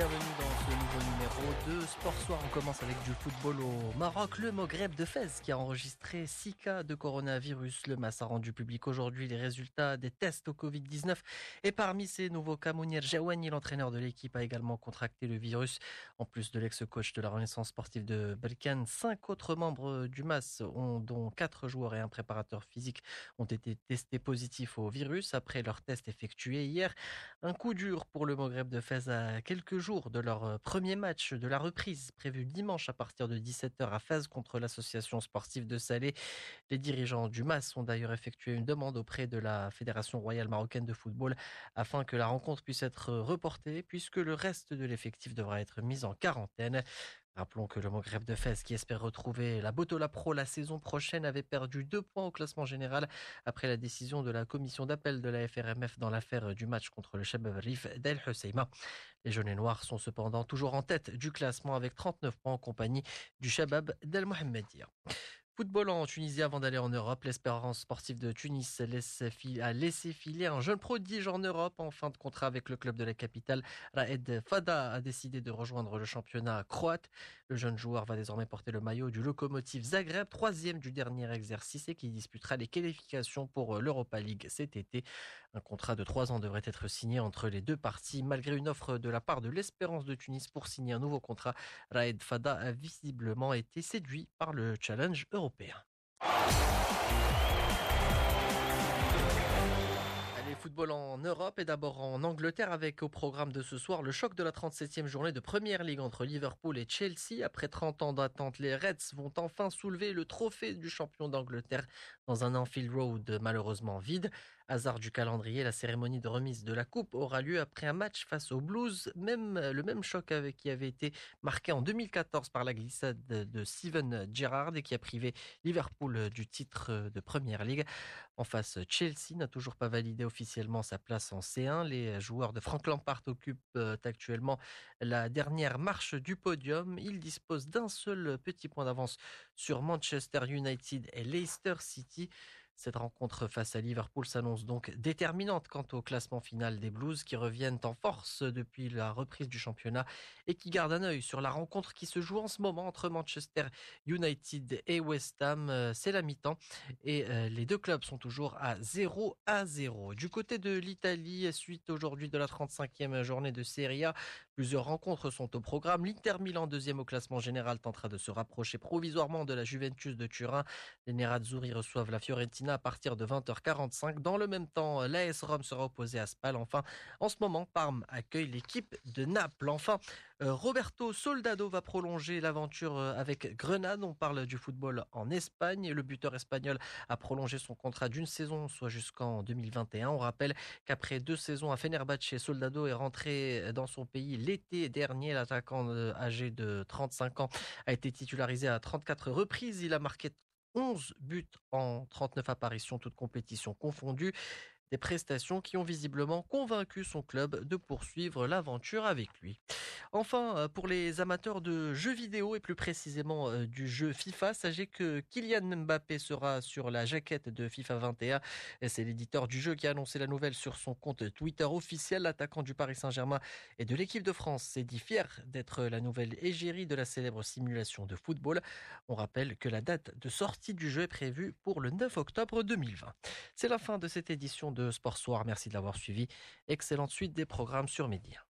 Kevin Sport Soir, on commence avec du football au Maroc. Le Maghreb de Fès qui a enregistré 6 cas de coronavirus. Le MAS a rendu public aujourd'hui les résultats des tests au Covid-19. Et parmi ces nouveaux cas, Mounir Jawani, l'entraîneur de l'équipe, a également contracté le virus. En plus de l'ex-coach de la Renaissance sportive de Berkane, cinq autres membres du MAS, dont quatre joueurs et un préparateur physique, ont été testés positifs au virus après leur test effectué hier. Un coup dur pour le Maghreb de Fès à quelques jours de leur premier match de la reprise prévue dimanche à partir de 17h à Fès contre l'association sportive de Salé. Les dirigeants du MAS ont d'ailleurs effectué une demande auprès de la Fédération royale marocaine de football afin que la rencontre puisse être reportée puisque le reste de l'effectif devra être mis en quarantaine. Rappelons que le Maghreb de Fès, qui espère retrouver la Botola Pro la saison prochaine, avait perdu deux points au classement général après la décision de la commission d'appel de la FRMF dans l'affaire du match contre le Shabab Rif d'El Husseima. Les jaunes et noirs sont cependant toujours en tête du classement avec 39 points en compagnie du Shabab d'El Mohammedia. Football en Tunisie avant d'aller en Europe. L'espérance sportive de Tunis a laissé filer un jeune prodige en Europe en fin de contrat avec le club de la capitale. Raed Fada a décidé de rejoindre le championnat croate. Le jeune joueur va désormais porter le maillot du locomotive Zagreb, troisième du dernier exercice et qui disputera les qualifications pour l'Europa League cet été. Un contrat de trois ans devrait être signé entre les deux parties. Malgré une offre de la part de l'Espérance de Tunis pour signer un nouveau contrat, Raed Fada a visiblement été séduit par le challenge européen. Allez, football en Europe et d'abord en Angleterre avec au programme de ce soir le choc de la 37e journée de Première Ligue entre Liverpool et Chelsea. Après 30 ans d'attente, les Reds vont enfin soulever le trophée du champion d'Angleterre dans un Anfield Road malheureusement vide. Hasard du calendrier, la cérémonie de remise de la coupe aura lieu après un match face aux Blues, même le même choc avec qui avait été marqué en 2014 par la glissade de Steven Gerrard et qui a privé Liverpool du titre de Première Ligue. En face, Chelsea n'a toujours pas validé officiellement sa place en C1. Les joueurs de Frank Lampard occupent euh, actuellement la dernière marche du podium. Ils disposent d'un seul petit point d'avance sur Manchester United et Leicester City. Cette rencontre face à Liverpool s'annonce donc déterminante quant au classement final des Blues qui reviennent en force depuis la reprise du championnat et qui gardent un œil sur la rencontre qui se joue en ce moment entre Manchester United et West Ham. Euh, c'est la mi-temps et euh, les deux clubs sont toujours à 0 à 0. Du côté de l'Italie, suite aujourd'hui de la 35e journée de Serie A, plusieurs rencontres sont au programme. L'Inter Milan, deuxième au classement général, tentera de se rapprocher provisoirement de la Juventus de Turin. Les Nerazzurri reçoivent la Fiorentina à partir de 20h45. Dans le même temps, l'AS Rome sera opposé à Spal. Enfin, en ce moment, Parme accueille l'équipe de Naples. Enfin, Roberto Soldado va prolonger l'aventure euh, avec Grenade. On parle du football en Espagne. Le buteur espagnol a prolongé son contrat d'une saison, soit jusqu'en 2021. On rappelle qu'après deux saisons à Fenerbahce, Soldado est rentré dans son pays l'été dernier. L'attaquant euh, âgé de 35 ans a été titularisé à 34 reprises. Il a marqué 11 buts en 39 apparitions, toutes compétitions confondues. Des prestations qui ont visiblement convaincu son club de poursuivre l'aventure avec lui. Enfin, euh, pour les amateurs de jeux vidéo et plus précisément euh, du jeu FIFA, sachez que Kylian Mbappé sera sur la jaquette de FIFA 21. C'est l'éditeur du jeu qui a annoncé la nouvelle sur son compte Twitter officiel. L'attaquant du Paris Saint-Germain et de l'équipe de France s'est dit fier d'être la nouvelle égérie de la célèbre simulation de football. On rappelle que la date de sortie du jeu est prévue pour le 9 octobre 2020. C'est la fin de cette édition de Sport Soir. Merci de l'avoir suivi. Excellente suite des programmes sur Média.